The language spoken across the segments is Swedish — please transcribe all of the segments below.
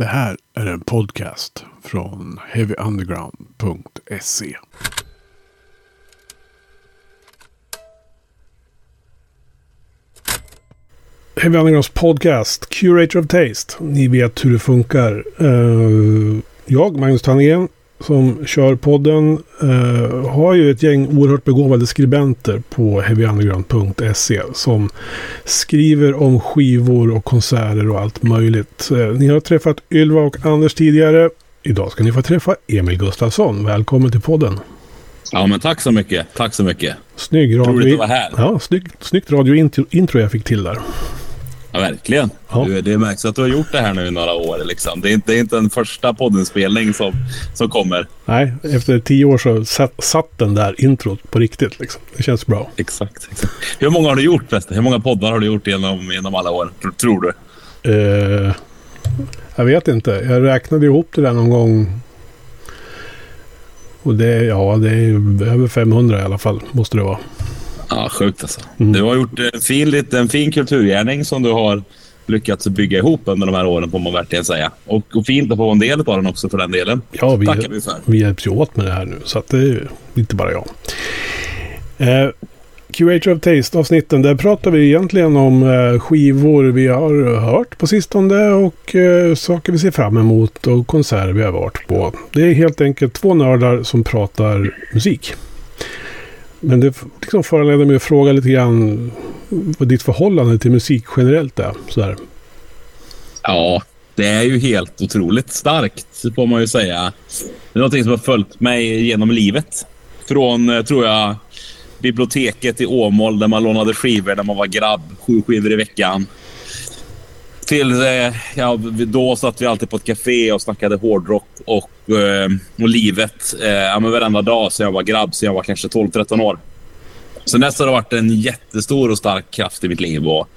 Det här är en podcast från heavyunderground.se. Heavy Undergrounds podcast, Curator of Taste. Ni vet hur det funkar. Eh, jag, Magnus Tannegren, som kör podden uh, har ju ett gäng oerhört begåvade skribenter på heavyunderground.se som skriver om skivor och konserter och allt möjligt. Uh, ni har träffat Ylva och Anders tidigare. Idag ska ni få träffa Emil Gustafsson. Välkommen till podden. Ja, men tack så mycket. Tack så mycket. Snygg radio. Roligt att vara här. Ja, snygg, snyggt radiointro jag fick till där. Ja, verkligen. Ja. Du, det märks att du har gjort det här nu i några år. Liksom. Det, är inte, det är inte en första poddinspelning som, som kommer. Nej, efter tio år så satt, satt den där introt på riktigt. Liksom. Det känns bra. Exakt, exakt. Hur många har du gjort förresten? Hur många poddar har du gjort genom, genom alla år, tror du? Uh, jag vet inte. Jag räknade ihop det där någon gång. Och det, ja, det är över 500 i alla fall, måste det vara. Ja, sjukt alltså. Mm. Du har gjort en fin, en fin kulturgärning som du har lyckats bygga ihop under de här åren, får man verkligen säga. Och, och fint att få en del av den också för den delen. Ja, vi, Tackar vi för. Vi hjälps ju åt med det här nu, så att det är inte bara jag. Eh, Curator of Taste-avsnitten, där pratar vi egentligen om eh, skivor vi har hört på sistone och eh, saker vi ser fram emot och konserter vi har varit på. Det är helt enkelt två nördar som pratar musik. Men det liksom föranleder mig att fråga lite grann vad ditt förhållande till musik generellt är. Sådär. Ja, det är ju helt otroligt starkt får man ju säga. Det är någonting som har följt mig genom livet. Från, eh, tror jag, biblioteket i Åmål där man lånade skivor när man var grabb. Sju skivor i veckan. Till, eh, ja, då satt vi alltid på ett café och snackade hårdrock och, eh, och livet. Eh, ja, men varenda dag sen jag var grabb, sen jag var kanske 12-13 år. Sen dess har det varit en jättestor och stark kraft i mitt liv. Och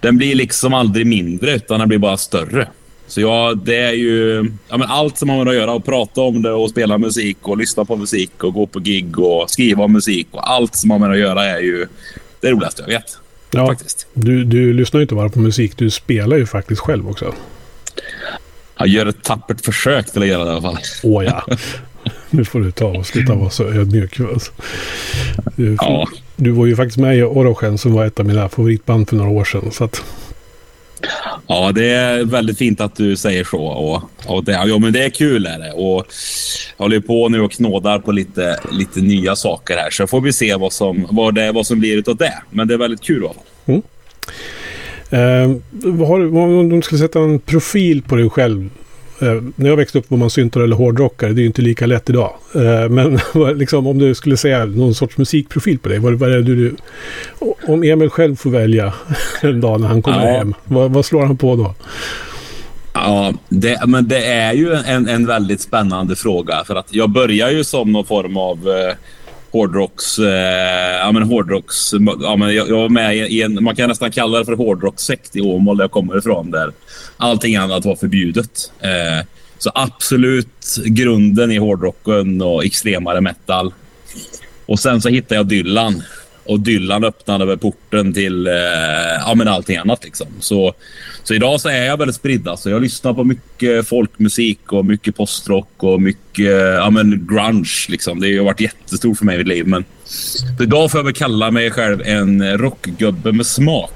den blir liksom aldrig mindre, utan den blir bara större. Så ja, det är ju ja, men allt som man har att göra. Och prata om det och spela musik och lyssna på musik och gå på gig och skriva om musik. Och allt som man har att göra är ju det roligaste jag vet. Ja, faktiskt. Du, du lyssnar ju inte bara på musik, du spelar ju faktiskt själv också. Jag gör ett tappert försök till att göra det i alla fall. Åh ja. Nu får du ta och sluta vara så ödmjuk. Alltså. Du, ja. du var ju faktiskt med i Orogen som var ett av mina favoritband för några år sedan. Så att... Ja, det är väldigt fint att du säger så. Och, och det, ja, men det är kul. Är det. Och jag håller på nu och knådar på lite, lite nya saker här. Så får vi se vad som, vad det, vad som blir av det. Men det är väldigt kul i alla fall. Mm. Eh, har, om du skulle sätta en profil på dig själv Eh, när jag växte upp var man syntar eller hårdrockare. Det är ju inte lika lätt idag. Eh, men liksom, om du skulle säga någon sorts musikprofil på dig. Vad, vad är det du, om Emil själv får välja en dag när han kommer ja. hem. Vad, vad, slår han på då? Ja, det, men det är ju en, en väldigt spännande fråga. För att jag börjar ju som någon form av eh, hårdrocks... Eh, ja, men hårdrocks... Ja, men jag, jag var med i en... Man kan nästan kalla det för hårdrockssekt i Åmål där jag kommer ifrån. Där allting annat var förbjudet. Eh, så absolut grunden i hårdrocken och extremare metal. Och sen så hittade jag Dylan. Och Dylan öppnade väl porten till eh, ja, men allting annat. Liksom. Så, så idag så är jag väldigt spridd. Alltså. Jag lyssnar på mycket folkmusik och mycket postrock och mycket ja, men grunge. Liksom. Det har varit jättestort för mig i mitt liv. Men idag får jag väl kalla mig själv en rockgubbe med smak.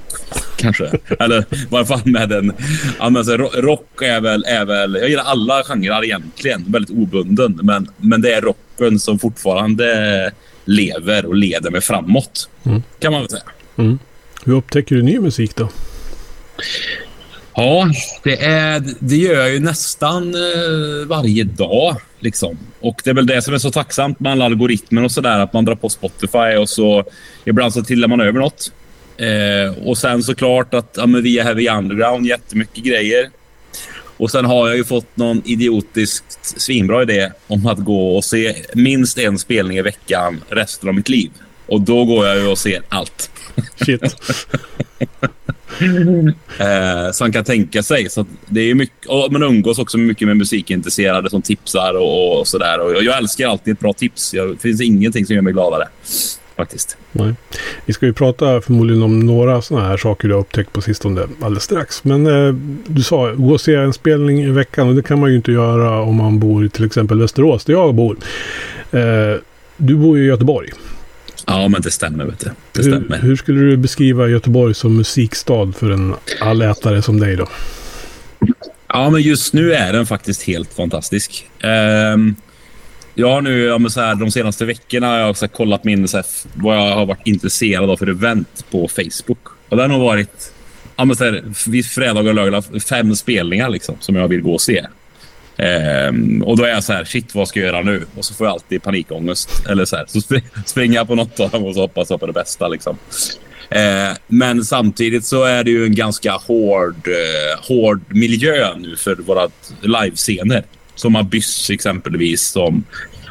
Kanske. Eller i varje fall med en... Ja, men, alltså, så, rock är väl, är väl... Jag gillar alla genrer egentligen. Väldigt obunden. Men, men det är rocken som fortfarande lever och leder mig framåt. Mm. Kan man väl säga. Mm. Hur upptäcker du ny musik då? Ja, det, är, det gör jag ju nästan eh, varje dag. Liksom. Och Det är väl det som är så tacksamt med alla algoritmer och sådär. Att man drar på Spotify och så ibland så trillar man över något. Eh, och sen såklart att ja, men via Heavy Underground jättemycket grejer. Och sen har jag ju fått någon idiotiskt svinbra idé om att gå och se minst en spelning i veckan resten av mitt liv. Och då går jag ju och ser allt. Shit. eh, som kan tänka sig. Så det är mycket, och man umgås också mycket med musikintresserade som tipsar och, och sådär. Och jag älskar alltid ett bra tips. Jag, det finns ingenting som gör mig gladare. Faktiskt. Nej. Vi ska ju prata förmodligen om några sådana här saker du har upptäckt på sistone alldeles strax. Men eh, du sa gå och se en spelning i veckan och det kan man ju inte göra om man bor i till exempel Västerås där jag bor. Eh, du bor ju i Göteborg. Ja, men det stämmer. Vet du. Det hur, stämmer. hur skulle du beskriva Göteborg som musikstad för en allätare som dig då? Ja, men just nu är den faktiskt helt fantastisk. Um, jag har nu, ja, så här, de senaste veckorna har jag så här, kollat min, så här, vad jag har varit intresserad av för event på Facebook. Och det har nog varit, ja, men så här, vid fredagar och lördagar, fem spelningar liksom, som jag vill gå och se. Ehm, och då är jag så här, shit vad ska jag göra nu? Och så får jag alltid panikångest. Eller så här, så spring, springer jag på något av dem och så hoppas jag på det bästa. Liksom. Uh, men samtidigt så är det ju en ganska hård, eh, hård miljö nu för våra livescener. Som Abyss exempelvis, som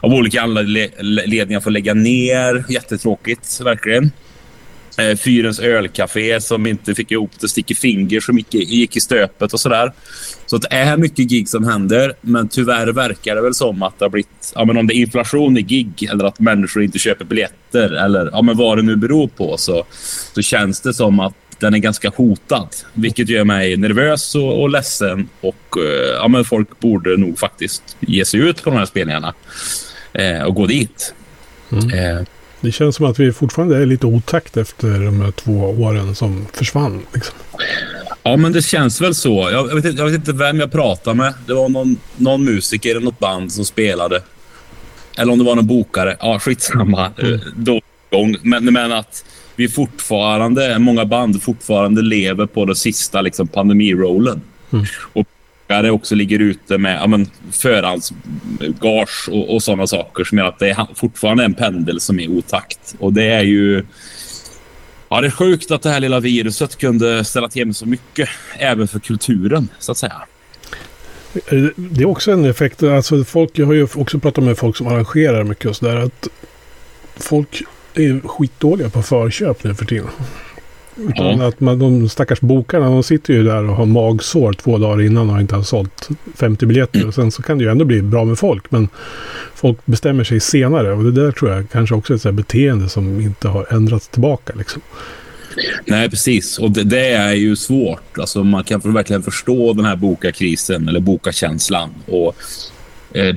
av olika anledningar får lägga ner. Jättetråkigt, verkligen. Eh, Fyrens ölcafé som inte fick ihop det. Sticky Finger som gick, gick i stöpet och sådär. Så det är mycket gig som händer, men tyvärr verkar det väl som att det har blivit... Ja, men om det är inflation i gig eller att människor inte köper biljetter eller ja, men vad det nu beror på så, så känns det som att den är ganska hotad. Vilket gör mig nervös och, och ledsen. Och eh, ja, men folk borde nog faktiskt ge sig ut på de här spelningarna eh, och gå dit. Mm. Eh. Det känns som att vi fortfarande är lite otakt efter de här två åren som försvann. Liksom. Ja, men det känns väl så. Jag, jag, vet, jag vet inte vem jag pratade med. Det var någon, någon musiker eller något band som spelade. Eller om det var någon bokare. Ja, skitsamma. Mm. Då, men, men att vi fortfarande, många band fortfarande lever på den sista liksom, pandemirollen. Mm. Och det också ligger ute med ja, men, förhandsgage och, och sådana saker som gör att det är fortfarande en pendel som är otakt. Och det är ju... Ja, det är sjukt att det här lilla viruset kunde ställa till med så mycket, även för kulturen, så att säga. Det är också en effekt, alltså folk, jag har ju också pratat med folk som arrangerar mycket och sådär, att folk är skitdåliga på förköp nu för tiden. Utan ja. att man, de stackars bokarna, de sitter ju där och har magsår två dagar innan och inte har sålt 50 biljetter. Mm. Och sen så kan det ju ändå bli bra med folk. Men folk bestämmer sig senare. Och det där tror jag kanske också är ett beteende som inte har ändrats tillbaka. Liksom. Nej, precis. Och det, det, är ju svårt. Alltså, man kan verkligen förstå den här bokakrisen eller bokakänslan. Och,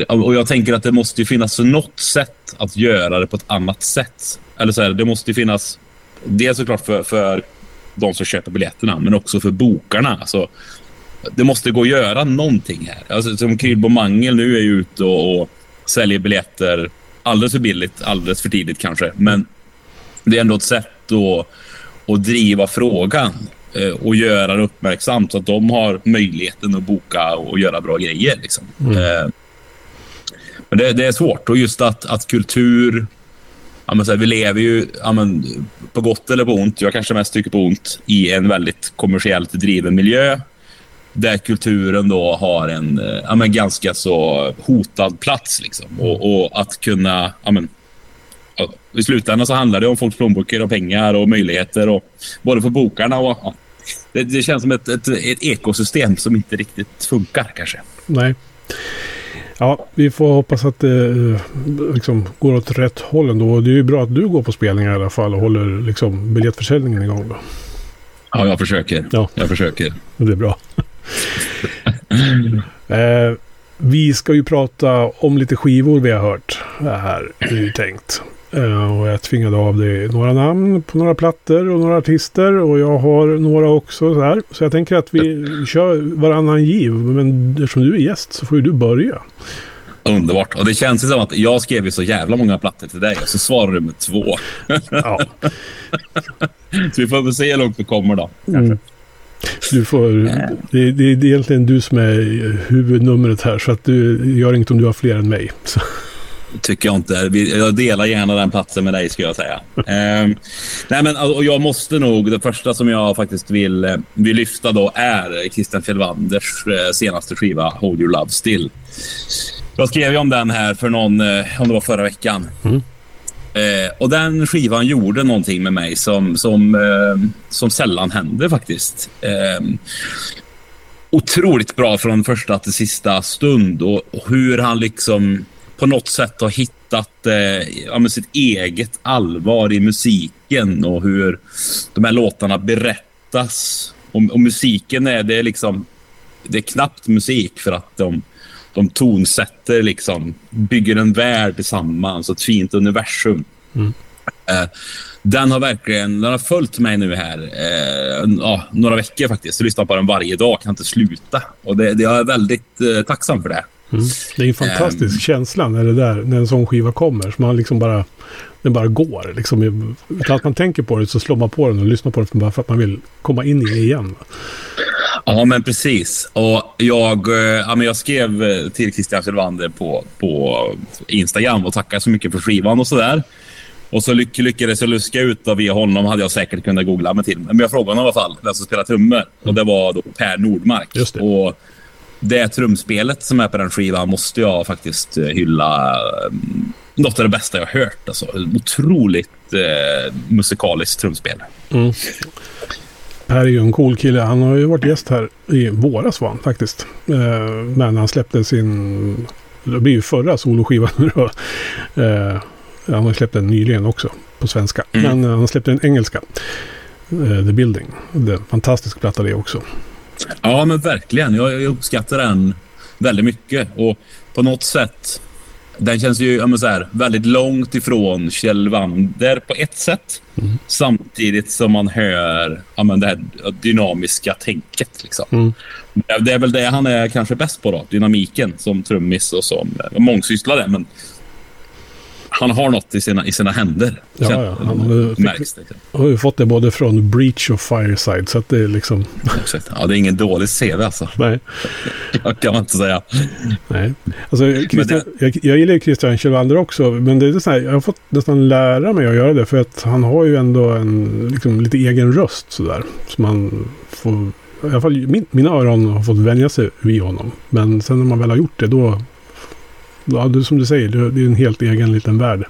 och jag tänker att det måste finnas något sätt att göra det på ett annat sätt. Eller så här, det måste finnas dels såklart för, för de som köper biljetterna, men också för bokarna. Alltså, det måste gå att göra någonting här. Alltså, som Krylbo Mangel nu är ju ute och, och säljer biljetter alldeles för billigt, alldeles för tidigt kanske. Men det är ändå ett sätt att, att driva frågan eh, och göra det uppmärksamt så att de har möjligheten att boka och göra bra grejer. Liksom. Mm. Men det, det, är svårt och just att, att kultur ja, men så här, vi lever ju ja, men, på gott eller på ont, jag kanske mest tycker på ont, i en väldigt kommersiellt driven miljö där kulturen då har en ja, men, ganska så hotad plats. Liksom. Och, och att kunna... Ja, men, I slutändan så handlar det om folks plånböcker och pengar och möjligheter. Och, både för bokarna och... Ja, det, det, känns som ett, ett, ett ekosystem som inte riktigt funkar kanske. Nej. Ja, vi får hoppas att det eh, liksom går åt rätt håll ändå. Det är ju bra att du går på spelningar i alla fall och håller liksom biljettförsäljningen igång. Då. Ja, jag försöker. Ja. Jag försöker. Det är bra. eh, vi ska ju prata om lite skivor vi har hört här, är ju tänkt. Uh, och jag tvingade av dig några namn på några plattor och några artister. Och jag har några också så här. Så jag tänker att vi kör varannan giv. Men eftersom du är gäst så får ju du börja. Underbart. Och det känns ju som att jag skrev ju så jävla många plattor till dig och så svarar du med två. Ja. så vi får väl se hur långt vi kommer då. Mm. Du får, det, det, är egentligen du som är huvudnumret här. Så att du gör inget om du har fler än mig. Så tycker jag inte. Jag delar gärna den platsen med dig, skulle jag säga. um, nej, men, och jag måste nog... Det första som jag faktiskt vill, eh, vill lyfta då är Christian Fjellwanders eh, senaste skiva Hold Your Love Still. Jag skrev ju om den här för någon, eh, om det var förra veckan. Mm. Eh, och den skivan gjorde någonting med mig som, som, eh, som sällan händer faktiskt. Eh, otroligt bra från första till sista stund och hur han liksom på något sätt har hittat eh, ja, sitt eget allvar i musiken och hur de här låtarna berättas. Och, och musiken är, det liksom, det är knappt musik för att de, de tonsätter, liksom, bygger en värld tillsammans, ett fint universum. Mm. Eh, den har verkligen den har följt mig nu här eh, ja, några veckor faktiskt. Jag lyssnar på den varje dag, kan inte sluta. Och det, det jag är väldigt eh, tacksam för det. Mm. Det är en fantastisk um, känsla när, det där, när en sån skiva kommer. Så man liksom bara, den bara går. Liksom, utan att man tänker på det så slår man på den och lyssnar på den bara för att man vill komma in i det igen. Ja, men precis. Och jag, eh, ja, men jag skrev eh, till Christian Sylvander på, på Instagram och tackade så mycket för skivan och sådär. Och så lyck lyckades jag luska ut och via honom hade jag säkert kunnat googla mig till. Men jag frågade honom i alla fall vem som spelar trummor. Och det var då Per Nordmark. Just det. Och det trumspelet som är på den skivan måste jag faktiskt eh, hylla. Mm, något av det bästa jag har hört. Alltså. Otroligt eh, musikaliskt trumspel. Mm. Per är ju en cool kille. Han har ju varit gäst här i våras var han faktiskt. Eh, men han släppte sin... Det blir ju förra soloskivan nu då. Eh, han har släppt den nyligen också på svenska. Mm. Men han släppte den engelska. The Building. Det är en fantastisk platta det också. Ja, men verkligen. Jag, jag uppskattar den väldigt mycket. Och på något sätt, den känns ju jag så här, väldigt långt ifrån Kjell Wander på ett sätt. Mm. Samtidigt som man hör ja, men det här dynamiska tänket. Liksom. Mm. Det är väl det han är kanske bäst på, då, dynamiken som trummis och som mångsysslare. Men han har något i sina, i sina händer. Ja, ja. Han har, märks det. har ju fått det både från Breach och Fireside. Så att det är liksom... Ja, det är ingen dålig CV alltså. Nej. Jag kan man inte säga. Nej. Alltså, Christian, det... jag, jag gillar Christian Kjellander också. Men det är så här, jag har fått nästan lära mig att göra det. För att han har ju ändå en liksom, lite egen röst sådär. Så man får... I alla fall min, mina öron har fått vänja sig vid honom. Men sen när man väl har gjort det då ja, det, som du säger, det, är en helt egen liten värld.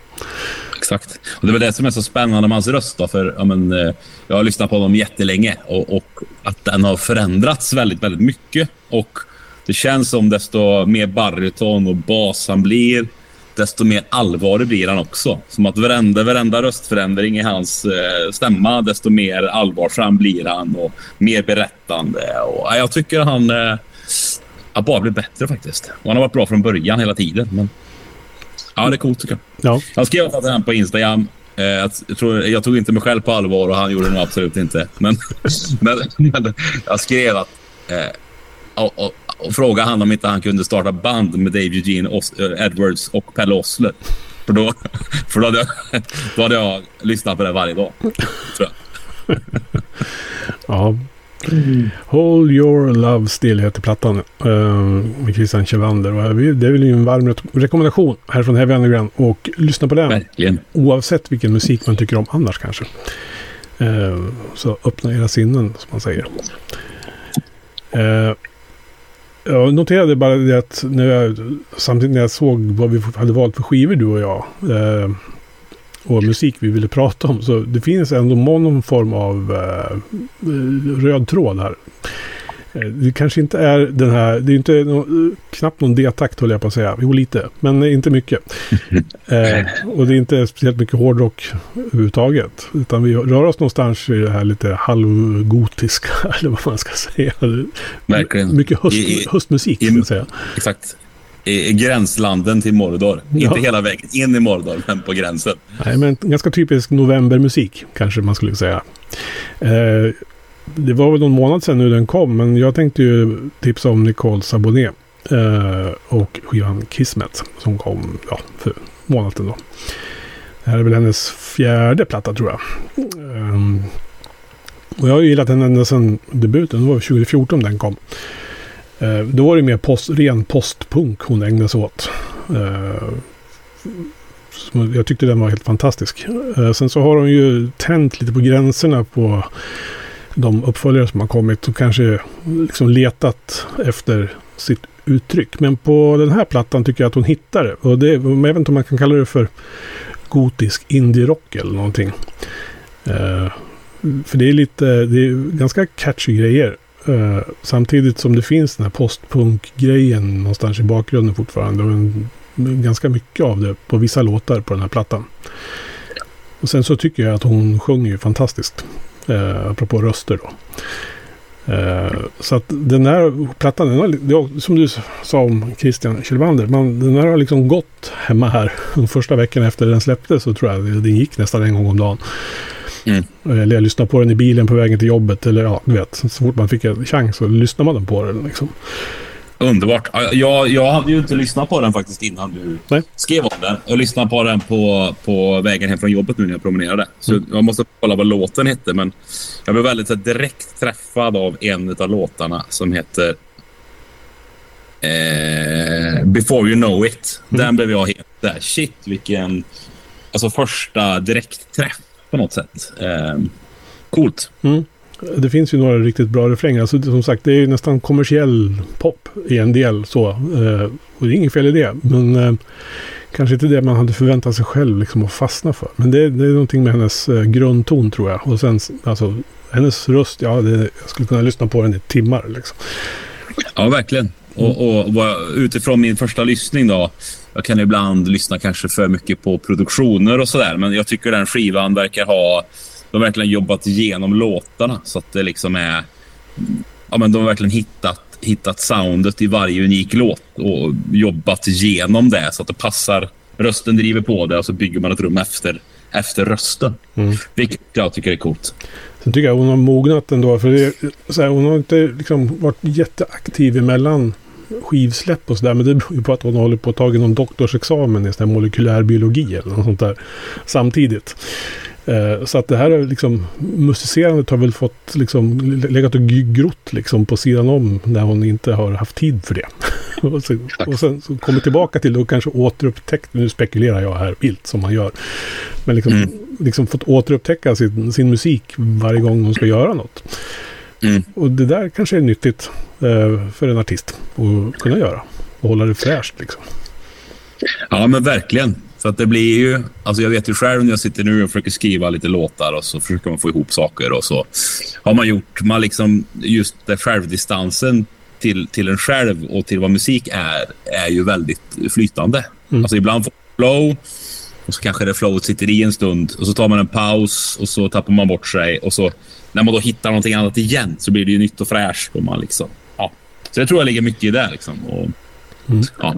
Exakt. Och Det är det som är så spännande med hans röst. Då, för, ja, men, eh, jag har lyssnat på honom jättelänge och, och att den har förändrats väldigt, väldigt mycket. Och Det känns som desto mer baryton och bas han blir, desto mer allvarlig blir han också. Som att varenda, varenda röstförändring i hans eh, stämma, desto mer allvarsam blir han och mer berättande. Och, ja, jag tycker han... Eh, har bara blivit bättre faktiskt. Och han har varit bra från början hela tiden. Men... Ja, det är coolt tycker jag. Ja. Jag skrev till honom på Instagram. Eh, jag, tror, jag tog inte mig själv på allvar och han gjorde det nog absolut inte. Men, men, men jag skrev att... Eh, och, och, och frågade han om inte han kunde starta band med Dave Eugene Os eh, Edwards och Pelle Osler. För då, för då, hade jag, då hade jag lyssnat på det varje dag. Tror jag. ja, Mm. Hold your love still heter plattan uh, med Christian Kjellander. Och det är väl en varm rekommendation här från Heavy Underground. Och lyssna på den. Verkligen. Oavsett vilken musik man tycker om annars kanske. Uh, så öppna era sinnen som man säger. Uh, jag noterade bara det att när jag, samtidigt när jag såg vad vi hade valt för skivor du och jag. Uh, och musik vi ville prata om. Så det finns ändå någon form av uh, röd tråd här. Eh, det kanske inte är den här, det är inte no, knappt någon D-takt håller jag på att säga. Jo, lite, men inte mycket. eh, och det är inte speciellt mycket hårdrock överhuvudtaget. Utan vi rör oss någonstans i det här lite halvgotiska, eller vad man ska säga. Verkligen. Mycket höst, I, höstmusik, i, ska jag säga. Exakt i gränslandet till Mordor. Ja. Inte hela vägen in i Mordor, men på gränsen. Nej, men ganska typisk novembermusik kanske man skulle säga. Eh, det var väl någon månad sedan nu den kom, men jag tänkte ju tipsa om Nicole Saboné eh, och skivan Kismet som kom ja, för månaden då. Det här är väl hennes fjärde platta tror jag. Um, och jag har gillat den ända sedan debuten. Det var 2014 den kom. Eh, då var det mer post, ren postpunk hon ägnade sig åt. Eh, jag tyckte den var helt fantastisk. Eh, sen så har hon ju tänt lite på gränserna på de uppföljare som har kommit och kanske liksom letat efter sitt uttryck. Men på den här plattan tycker jag att hon hittar det. Och det, jag vet inte om man kan kalla det för gotisk indie-rock eller någonting. Uh, för det är lite, det är ganska catchy grejer. Eh, samtidigt som det finns den här postpunk-grejen någonstans i bakgrunden fortfarande. Och en ganska mycket av det på vissa låtar på den här plattan. Och sen så tycker jag att hon sjunger ju fantastiskt. Eh, apropå röster då. Eh, så att den här plattan, den har, som du sa om Christian Kjellvander, man, den här har liksom gått hemma här. De första veckorna efter den släpptes så tror jag den gick nästan en gång om dagen. Mm. Eller jag lyssnade på den i bilen på vägen till jobbet. Eller ja, du vet. Så fort man fick en chans så lyssnade man på den. Liksom. Underbart. Jag, jag hade ju inte lyssnat på den faktiskt innan du Nej. skrev om den. Jag lyssnade på den på, på vägen hem från jobbet nu när jag promenerade. Så mm. jag måste kolla vad låten hette. Men jag blev väldigt så, direkt träffad av en av låtarna som heter eh, Before You Know It. Mm. Den blev jag helt där. Shit, vilken alltså, första direktträff på något sätt. Eh, coolt. Mm. Det finns ju några riktigt bra refränger. Alltså, som sagt, det är ju nästan kommersiell pop i en del. så. Eh, och det är inget fel i det. Men eh, kanske inte det man hade förväntat sig själv liksom, att fastna för. Men det, det är någonting med hennes eh, grundton tror jag. Och sen alltså, hennes röst, ja, det, jag skulle kunna lyssna på den i timmar. Liksom. Ja, verkligen. Och, och, och, utifrån min första lyssning då. Jag kan ibland lyssna kanske för mycket på produktioner och sådär. Men jag tycker den skivan verkar ha de har verkligen jobbat igenom låtarna så att det liksom är... Ja, men de har verkligen hittat, hittat soundet i varje unik låt och jobbat igenom det så att det passar. Rösten driver på det och så bygger man ett rum efter, efter rösten. Mm. Vilket jag tycker är coolt. Sen tycker jag hon har mognat ändå. För det, så här, hon har inte liksom varit jätteaktiv emellan skivsläpp och sådär. Men det beror ju på att hon håller på att ta någon doktorsexamen i molekylärbiologi eller något sånt där samtidigt. Eh, så att det här liksom, musicerandet har väl fått liksom legat och grott liksom på sidan om när hon inte har haft tid för det. och, sen, och sen så kommer tillbaka till och kanske återupptäckt, nu spekulerar jag här vilt som man gör. Men liksom, mm. liksom fått återupptäcka sin, sin musik varje gång hon ska göra något. Mm. Och det där kanske är nyttigt för en artist att kunna göra. Och hålla det fräscht liksom. Ja men verkligen. Så att det blir ju... Alltså jag vet ju själv när jag sitter nu och försöker skriva lite låtar och så försöker man få ihop saker och så har man gjort... Man liksom, just det självdistansen till, till en själv och till vad musik är, är ju väldigt flytande. Mm. Alltså ibland får man flow och så kanske det flowet sitter i en stund och så tar man en paus och så tappar man bort sig och så när man då hittar någonting annat igen så blir det ju nytt och fräscht och man liksom... Så jag tror jag ligger mycket i det liksom. Och, mm. ja.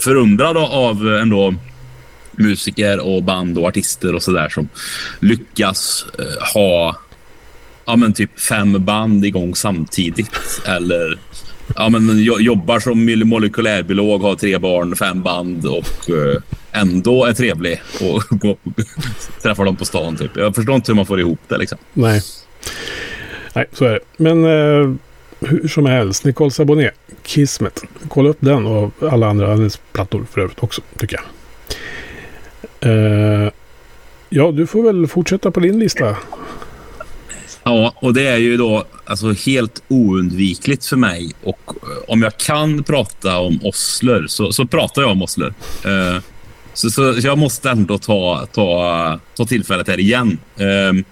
Förundrad av ändå musiker och band och artister och sådär som lyckas eh, ha ja, men typ fem band igång samtidigt. Eller ja, men jobbar som molekylärbiolog, har tre barn, fem band och eh, ändå är trevlig och träffar dem på stan. Typ. Jag förstår inte hur man får ihop det. Liksom. Nej. Nej, så är det. Men eh, hur som helst, Nicole Sabonet, Kismet. Kolla upp den och alla andra hennes plattor för övrigt också, tycker jag. Uh, ja, du får väl fortsätta på din lista. Ja, och det är ju då alltså helt oundvikligt för mig. Och eh, om jag kan prata om Osler så, så pratar jag om Osler. Uh, så, så, jag måste ändå ta, ta, ta tillfället här igen. Uh,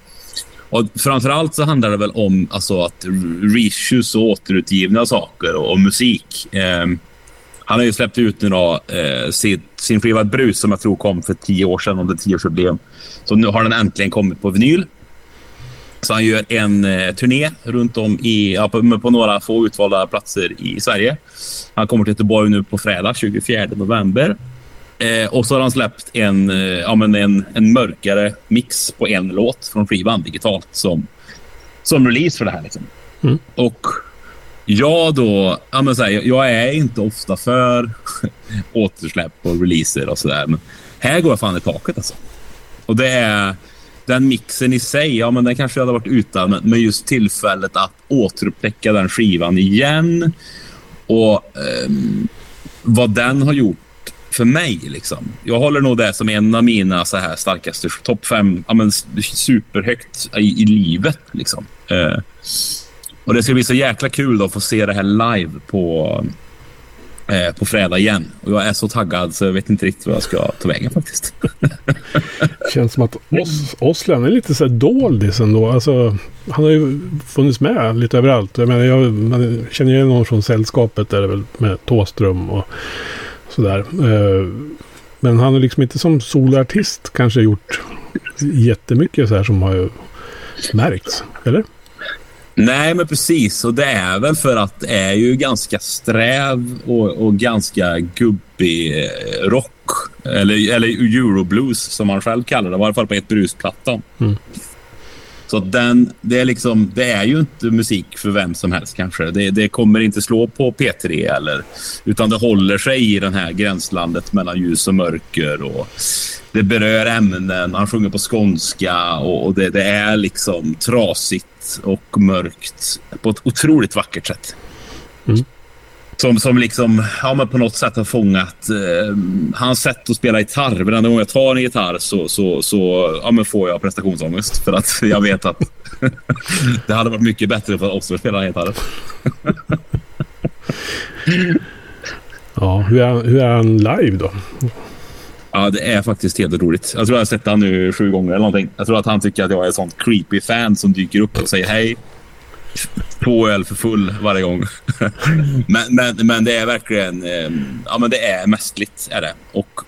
och framförallt så handlar det väl om alltså, att reissues och återutgivna saker och, och musik. Eh, han har ju släppt ut nu då, eh, sin, sin skiva Brus som jag tror kom för tio år sedan under tioårsjubileum. Så nu har den äntligen kommit på vinyl. Så han gör en eh, turné runt om i, ja, på, på, några få utvalda platser i Sverige. Han kommer till Göteborg nu på fredag 24 november. Eh, och så har han släppt en, eh, ja, men en, en mörkare mix på en låt från skivan digitalt som, som release för det här. Liksom. Mm. Och jag då, ja, men så här, jag är inte ofta för återsläpp och releaser och sådär. Men här går jag fan i taket alltså. Och det är den mixen i sig, ja men den kanske jag hade varit utan. Men just tillfället att återupptäcka den skivan igen. Och um, vad den har gjort för mig. Liksom. Jag håller nog det som en av mina så här starkaste topp fem, ja, men superhögt i, i livet. Liksom. Eh, och det ska bli så jäkla kul då att få se det här live på, eh, på fredag igen. Och jag är så taggad så jag vet inte riktigt vad jag ska ta vägen faktiskt. Känns som att Os Oslan är lite så här doldis ändå. Alltså, han har ju funnits med lite överallt. Jag menar, jag man känner igen honom från sällskapet där väl med Tåström och Sådär. Eh, men han har liksom inte som soloartist kanske gjort jättemycket så här som har märkts. Eller? Nej, men precis. Och det är väl för att det är ju ganska sträv och, och ganska gubbig eh, rock. Eller, eller euroblues som han själv kallar det. I alla fall på ett brusplattan. Mm. Så den, det, är liksom, det är ju inte musik för vem som helst kanske. Det, det, kommer inte slå på P3 eller... Utan det håller sig i det här gränslandet mellan ljus och mörker. Och det berör ämnen. Han sjunger på skånska och, och det, det, är liksom trasigt och mörkt på ett otroligt vackert sätt. Mm. Som, som liksom, ja, men på något sätt har fångat eh, hans sätt att spela gitarr. Varenda gång jag tar en gitarr så, så, så ja, men får jag prestationsångest. För att jag vet att det hade varit mycket bättre för Oscar spela gitarr. ja, hur är, hur är han live då? Ja, det är faktiskt helt roligt. Jag tror jag har sett honom nu sju gånger eller någonting. Jag tror att han tycker att jag är ett sånt creepy fan som dyker upp och säger hej två öl för full varje gång. men, men, men det är verkligen eh, ja, men det är mästerligt. Är det. Och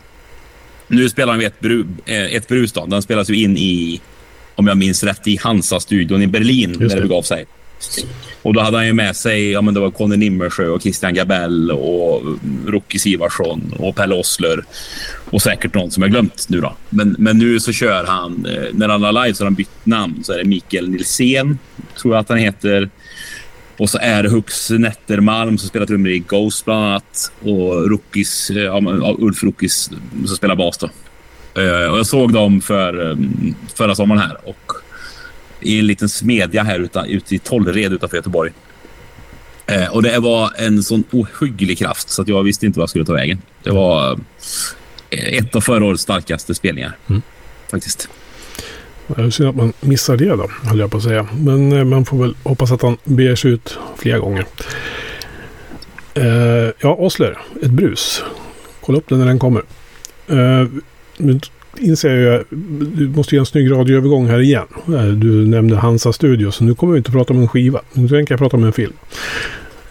nu spelar han ett, bru, eh, ett brus. Då. Den spelas ju in i, om jag minns rätt, i Hansa-studion i Berlin Just när det begav sig. Och då hade han ju med sig, ja men det var Conny Nimmersjö och Christian Gabell och Rocky Sivarsson och Pelle Osler Och säkert någon som jag glömt nu då. Men, men nu så kör han, eh, när han har live så har han bytt namn. Så är det Mikael Nilsén, tror jag att han heter. Och så är det Hux Nettermalm som spelar trummor i Ghost bland annat. Och Rookis, eh, ja, Ulf Rookis som spelar bas då. Eh, och jag såg dem för, förra sommaren här. Och i en liten smedja här ute, ute i Tollered utanför Göteborg. Eh, och det var en sån ohygglig kraft så att jag visste inte vad jag skulle ta vägen. Det var eh, ett av förra årets starkaste spelningar. Mm. Faktiskt. Det är synd att man missar det då, höll jag på att säga. Men eh, man får väl hoppas att han beger sig ut flera gånger. Eh, ja, Osler, ett brus. Kolla upp den när den kommer. Eh, inser jag, ju, du måste göra en snygg radioövergång här igen. Eh, du nämnde Hansa Studio, så nu kommer vi inte prata om en skiva. Nu tänker jag prata om en film.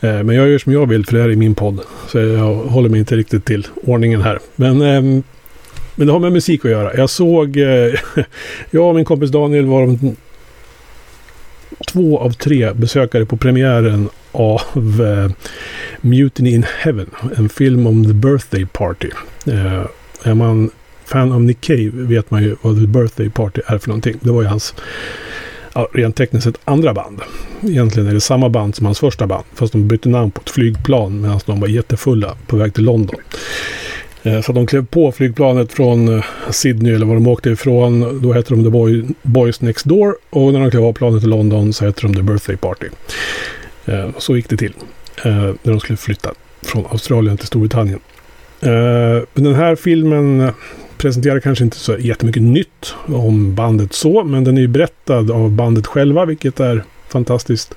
Eh, men jag gör som jag vill, för det här är min podd. Så jag håller mig inte riktigt till ordningen här. Men, ehm, men det har med musik att göra. Jag såg, eh, jag och min kompis Daniel var de två av tre besökare på premiären av Mutiny in Heaven. En film om The Birthday Party. Är man fan av Nick Cave vet man ju vad The Birthday Party är för någonting. Det var ju hans, ja, rent tekniskt sett, andra band. Egentligen är det samma band som hans första band. Fast de bytte namn på ett flygplan medan de var jättefulla på väg till London. Eh, så de klev på flygplanet från eh, Sydney eller var de åkte ifrån. Då hette de The Boy, Boys Next Door. Och när de klev av planet till London så hette de The Birthday Party. Eh, så gick det till. När de skulle flytta från Australien till Storbritannien. Men den här filmen presenterar kanske inte så jättemycket nytt om bandet så, men den är ju berättad av bandet själva, vilket är fantastiskt.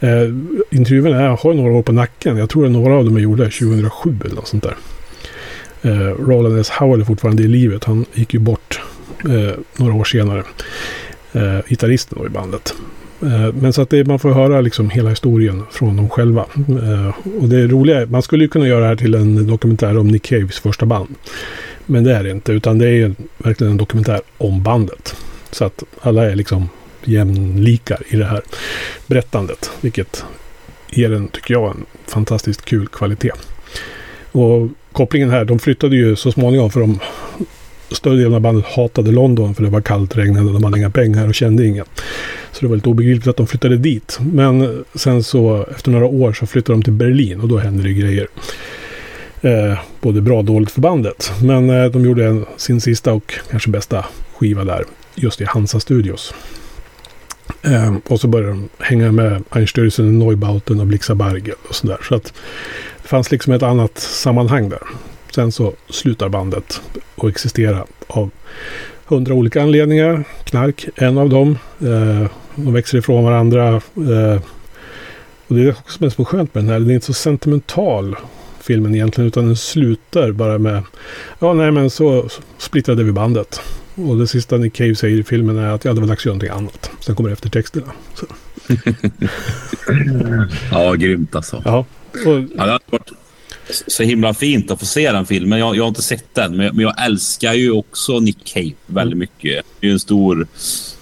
Eh, intervjuerna är, har några år på nacken. Jag tror att några av dem är gjorda 2007 eller något sånt där. Eh, Roland S. Howell är fortfarande i livet. Han gick ju bort eh, några år senare. Eh, gitarristen då i bandet. Eh, men så att det, man får höra liksom hela historien från dem själva. Eh, och det roliga är, man skulle ju kunna göra det här till en dokumentär om Nick Caves första band. Men det är det inte, utan det är verkligen en dokumentär om bandet. Så att alla är liksom jämlikar i det här berättandet. Vilket ger en, tycker jag, en fantastiskt kul kvalitet. Och kopplingen här, de flyttade ju så småningom för de större delen av bandet hatade London för det var kallt, regnade, de hade inga pengar och kände ingen. Så det var lite obegripligt att de flyttade dit. Men sen så efter några år så flyttade de till Berlin och då hände det grejer. Eh, både bra och dåligt för bandet. Men eh, de gjorde en, sin sista och kanske bästa skiva där. Just i Hansa Studios. Eh, och så började de hänga med Einstürzen, Neubauten och Blixabargel och sådär. Så att det fanns liksom ett annat sammanhang där. Sen så slutar bandet att existera av hundra olika anledningar. Knark, en av dem. Eh, de växer ifrån varandra. Eh, och det är också som är så skönt med den här. Den är inte så sentimental filmen egentligen. Utan den slutar bara med ja nej men så splittrade vi bandet. Och det sista Nick Cave säger i filmen är att ja det var dags att göra någonting annat. Sen kommer eftertexterna. ja grymt alltså. Ja. Och, ja, det hade varit så himla fint att få se den filmen. Jag, jag har inte sett den, men jag, men jag, älskar ju också Nick Cave väldigt mycket. Det är en stor,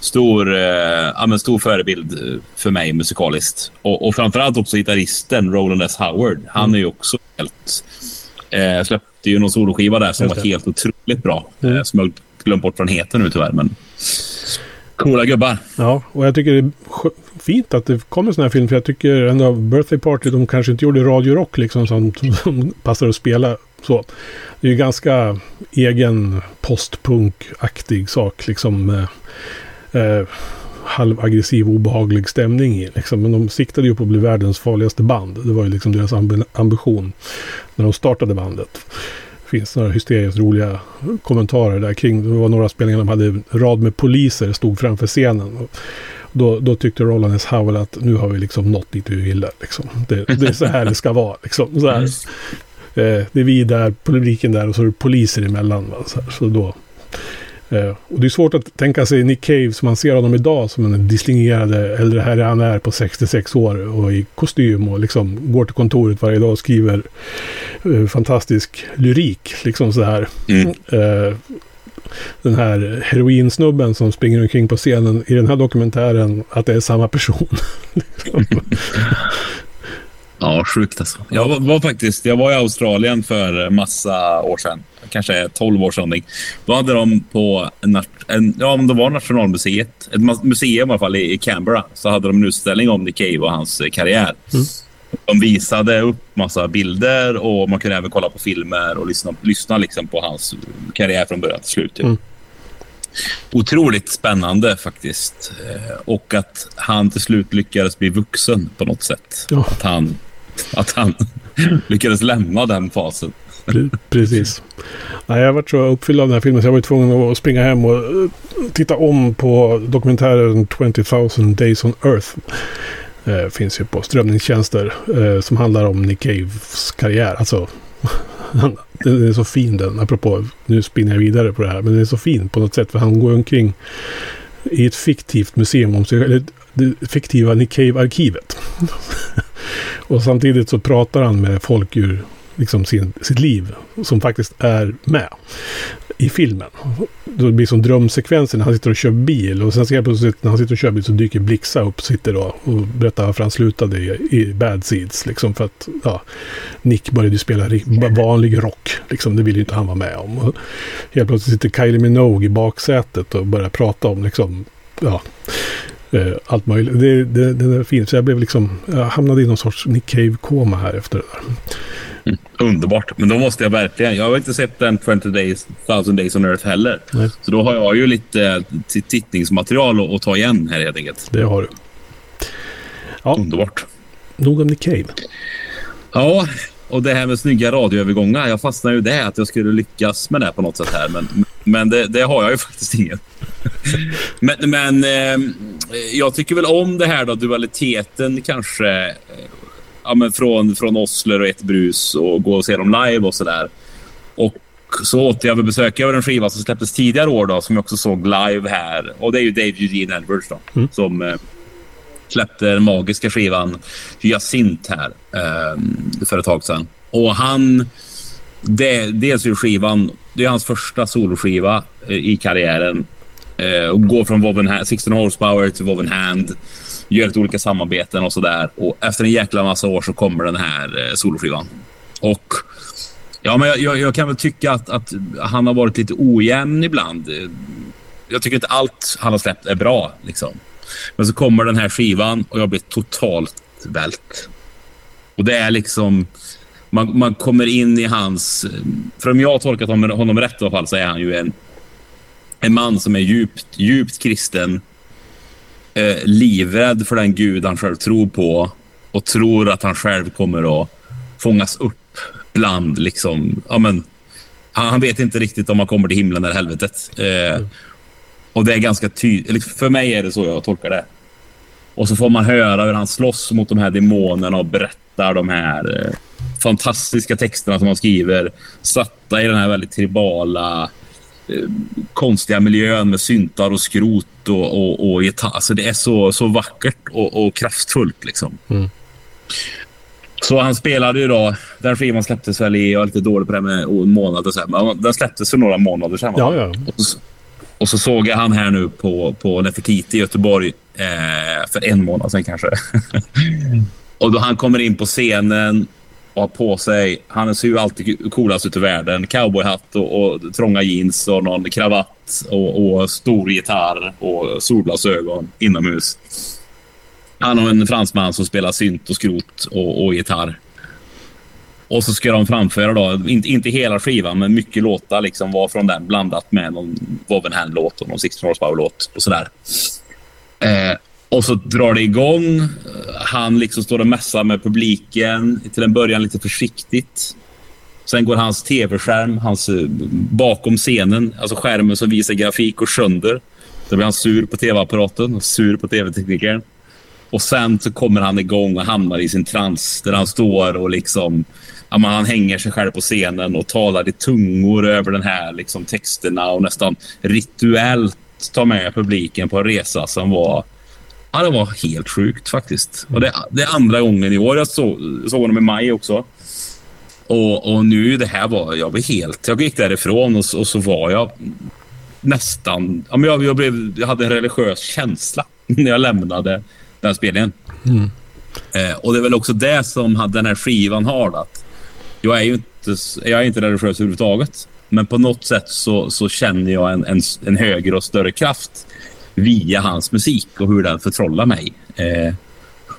stor, eh, ja, men stor förebild för mig musikaliskt. Och, och framförallt också gitarristen Roland S. Howard. Han mm. är ju också helt... Eh, släppte ju någon soloskiva där som var helt otroligt bra. Mm. Eh, som jag glömt bort vad den heter nu tyvärr. Men coola gubbar. Ja, och jag tycker det är fint att det kommer sådana här filmer. För jag tycker ändå Birthday Party, de kanske inte gjorde radiorock liksom som, som passar att spela så. Det är ju ganska egen postpunk-aktig sak liksom. Eh, eh, halvaggressiv, obehaglig stämning i. Liksom. Men de siktade ju på att bli världens farligaste band. Det var ju liksom deras ambition när de startade bandet finns några hysteriskt roliga kommentarer där kring. Det var några spelningar de hade en rad med poliser stod framför scenen. Och då, då tyckte Roland S. Howell att nu har vi liksom nått dit vi ville. Liksom. Det, det är så här det ska vara. Liksom. Så här. Eh, det är vi där, publiken där och så är det poliser emellan. Va? Så, här, så då, Eh, och det är svårt att tänka sig Nick Cave som man ser honom idag som en distingerade äldre herre han är på 66 år och i kostym och liksom går till kontoret varje dag och skriver eh, fantastisk lyrik. Liksom så här. Mm. Eh, den här heroinsnubben som springer omkring på scenen i den här dokumentären att det är samma person. Ja, sjukt alltså. Jag var, var, faktiskt jag var i Australien för massa år sedan. Kanske 12 år sedan. Då hade de på en, ja, om det var Nationalmuseet, ett museum i alla fall i Canberra, så hade de en utställning om Nick Cave och hans karriär. Mm. De visade upp massa bilder och man kunde även kolla på filmer och lyssna, lyssna liksom på hans karriär från början till slut. Typ. Mm. Otroligt spännande faktiskt. Eh, och att han till slut lyckades bli vuxen på något sätt. Ja. Att han att han lyckades lämna den fasen. Precis. Nej, jag varit så uppfylld av den här filmen så jag var tvungen att springa hem och eh, titta om på dokumentären 20,000 Days on Earth. Eh, finns ju på strömningstjänster eh, som handlar om Nick Caves karriär. Alltså, den är så fin den, apropå, nu spinner jag vidare på det här, men den är så fin på något sätt för han går omkring i ett fiktivt museum om sig, eller det fiktiva Nick Cave-arkivet. Och samtidigt så pratar han med folk ur liksom sin, sitt liv som faktiskt är med i filmen. Det blir som drömsekvensen när han sitter och kör bil och sen ser jag plötsligt när han sitter och kör bil så dyker Blixa upp sitter då och berättar varför han slutade i, i Bad Seeds. Liksom för att ja, Nick började spela vanlig rock. Liksom, det ville ju inte han vara med om. Och helt plötsligt sitter Kylie Minogue i baksätet och börjar prata om liksom, ja, Eh, allt möjligt. Det, det, det är fint. Så jag blev liksom, jag hamnade i någon sorts Nick Cave-koma här efter det där. Mm, underbart. Men då måste jag verkligen... Jag har inte sett den 20 days, 1000 days on Earth heller. Nej. Så då har jag ju lite eh, tittningsmaterial att, att ta igen här helt enkelt. Det har du. Ja. Underbart. Nog om Nick Cave. Ja, och det här med snygga radioövergångar. Jag fastnade ju det att jag skulle lyckas med det på något sätt här. Men, men det, det har jag ju faktiskt ingen. men men eh, jag tycker väl om det här då, dualiteten kanske. Eh, ja, men från, från Osler och ett brus och gå och se dem live och sådär. Och så återbesöker jag en skiva som släpptes tidigare år då, som jag också såg live här. Och det är ju Dave Eugene Edwards då, mm. som eh, släppte den magiska skivan Hyacint här eh, för ett tag sedan. Och han... Det, dels är skivan, det är hans första soloskiva eh, i karriären. Eh, och går från Woven 16 Horsepower till Woven Hand. Gör lite olika samarbeten och sådär. Och efter en jäkla massa år så kommer den här eh, soloskivan. Och ja, men jag, jag, jag, kan väl tycka att, att han har varit lite ojämn ibland. Eh, jag tycker inte allt han har släppt är bra. Liksom. Men så kommer den här skivan och jag blir totalt vält. Och det är liksom... Man, man kommer in i hans... För om jag har tolkat honom, honom rätt i alla fall så är han ju en, en man som är djupt, djupt kristen. Eh, livrädd för den gud han själv tror på och tror att han själv kommer att fångas upp bland liksom... Ja, men, han vet inte riktigt om han kommer till himlen eller helvetet. Eh, mm. Och det är ganska tydligt. För mig är det så jag tolkar det. Och så får man höra hur han slåss mot de här demonerna och berättar de här eh, fantastiska texterna som han skriver. Satta i den här väldigt tribala, eh, konstiga miljön med syntar och skrot och, och, och gitarr. Alltså det är så, så vackert och, och kraftfullt. Liksom. Mm. Så han spelade ju då. Den skivan släpptes väl i... Jag är lite dålig på det med månader sen. Men den släpptes för några månader sedan. Ja, ja. Och så, och så såg jag han här nu på, på Nefertiti i Göteborg eh, för en månad sedan kanske. och då han kommer in på scenen och har på sig... Han ser ju alltid coolast ut i världen. Cowboyhatt och, och trånga jeans och någon kravatt och, och stor gitarr och solglasögon inomhus. Han och en fransman som spelar synt och skrot och, och gitarr. Och så ska de framföra då, inte, inte hela skivan, men mycket låtar liksom var från den blandat med någon Wovenhand-låt och någon 16 Horsepower-låt och sådär. Eh, och så drar det igång. Han liksom står och mässar med publiken. Till en början lite försiktigt. Sen går hans tv-skärm, hans eh, bakom scenen, alltså skärmen som visar grafik och sönder. Då blir han sur på tv-apparaten och sur på tv-teknikern. Och sen så kommer han igång och hamnar i sin trans där han står och liksom... Ja, han hänger sig själv på scenen och talar i tungor över den här liksom, texterna och nästan rituellt tar med publiken på en resa som var... Ja, det var helt sjukt faktiskt. Och det, det är andra gången i år. Jag såg, såg honom i maj också. Och, och nu det här var... Jag blev helt... Jag gick därifrån och, och så var jag nästan... Ja, men jag, jag, blev, jag hade en religiös känsla när jag lämnade den spelningen. Mm. Eh, och det är väl också det som den här skivan har. Att jag är ju inte, jag är inte religiös överhuvudtaget. Men på något sätt så, så känner jag en, en, en, högre och större kraft via hans musik och hur den förtrollar mig. Eh,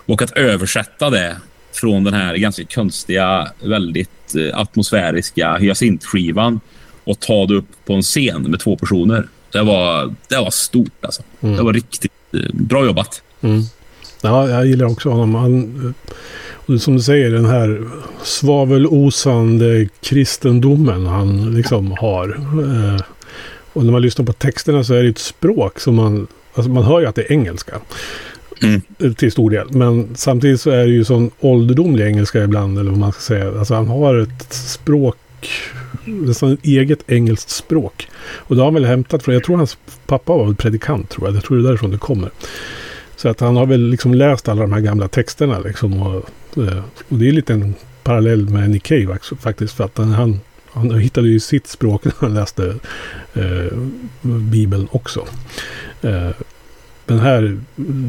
och att översätta det från den här ganska konstiga, väldigt eh, atmosfäriska hyacintskivan och ta det upp på en scen med två personer. Det var, det var stort alltså. Mm. Det var riktigt eh, bra jobbat. Mm. Ja, jag gillar också honom. Han, och som du säger, den här svavelosande kristendomen han liksom har. Eh, och när man lyssnar på texterna så är det ett språk som man... Alltså man hör ju att det är engelska. Mm. Till stor del. Men samtidigt så är det ju sån ålderdomlig engelska ibland, eller vad man ska säga. Alltså han har ett språk nästan ett eget engelskt språk. Och det har han väl hämtat från, jag tror hans pappa var predikant tror jag. Jag tror det är därifrån det kommer. Så att han har väl liksom läst alla de här gamla texterna liksom. Och, eh, och det är lite en parallell med Nick Cave faktiskt. För att han, han hittade ju sitt språk när han läste eh, Bibeln också. Eh, den här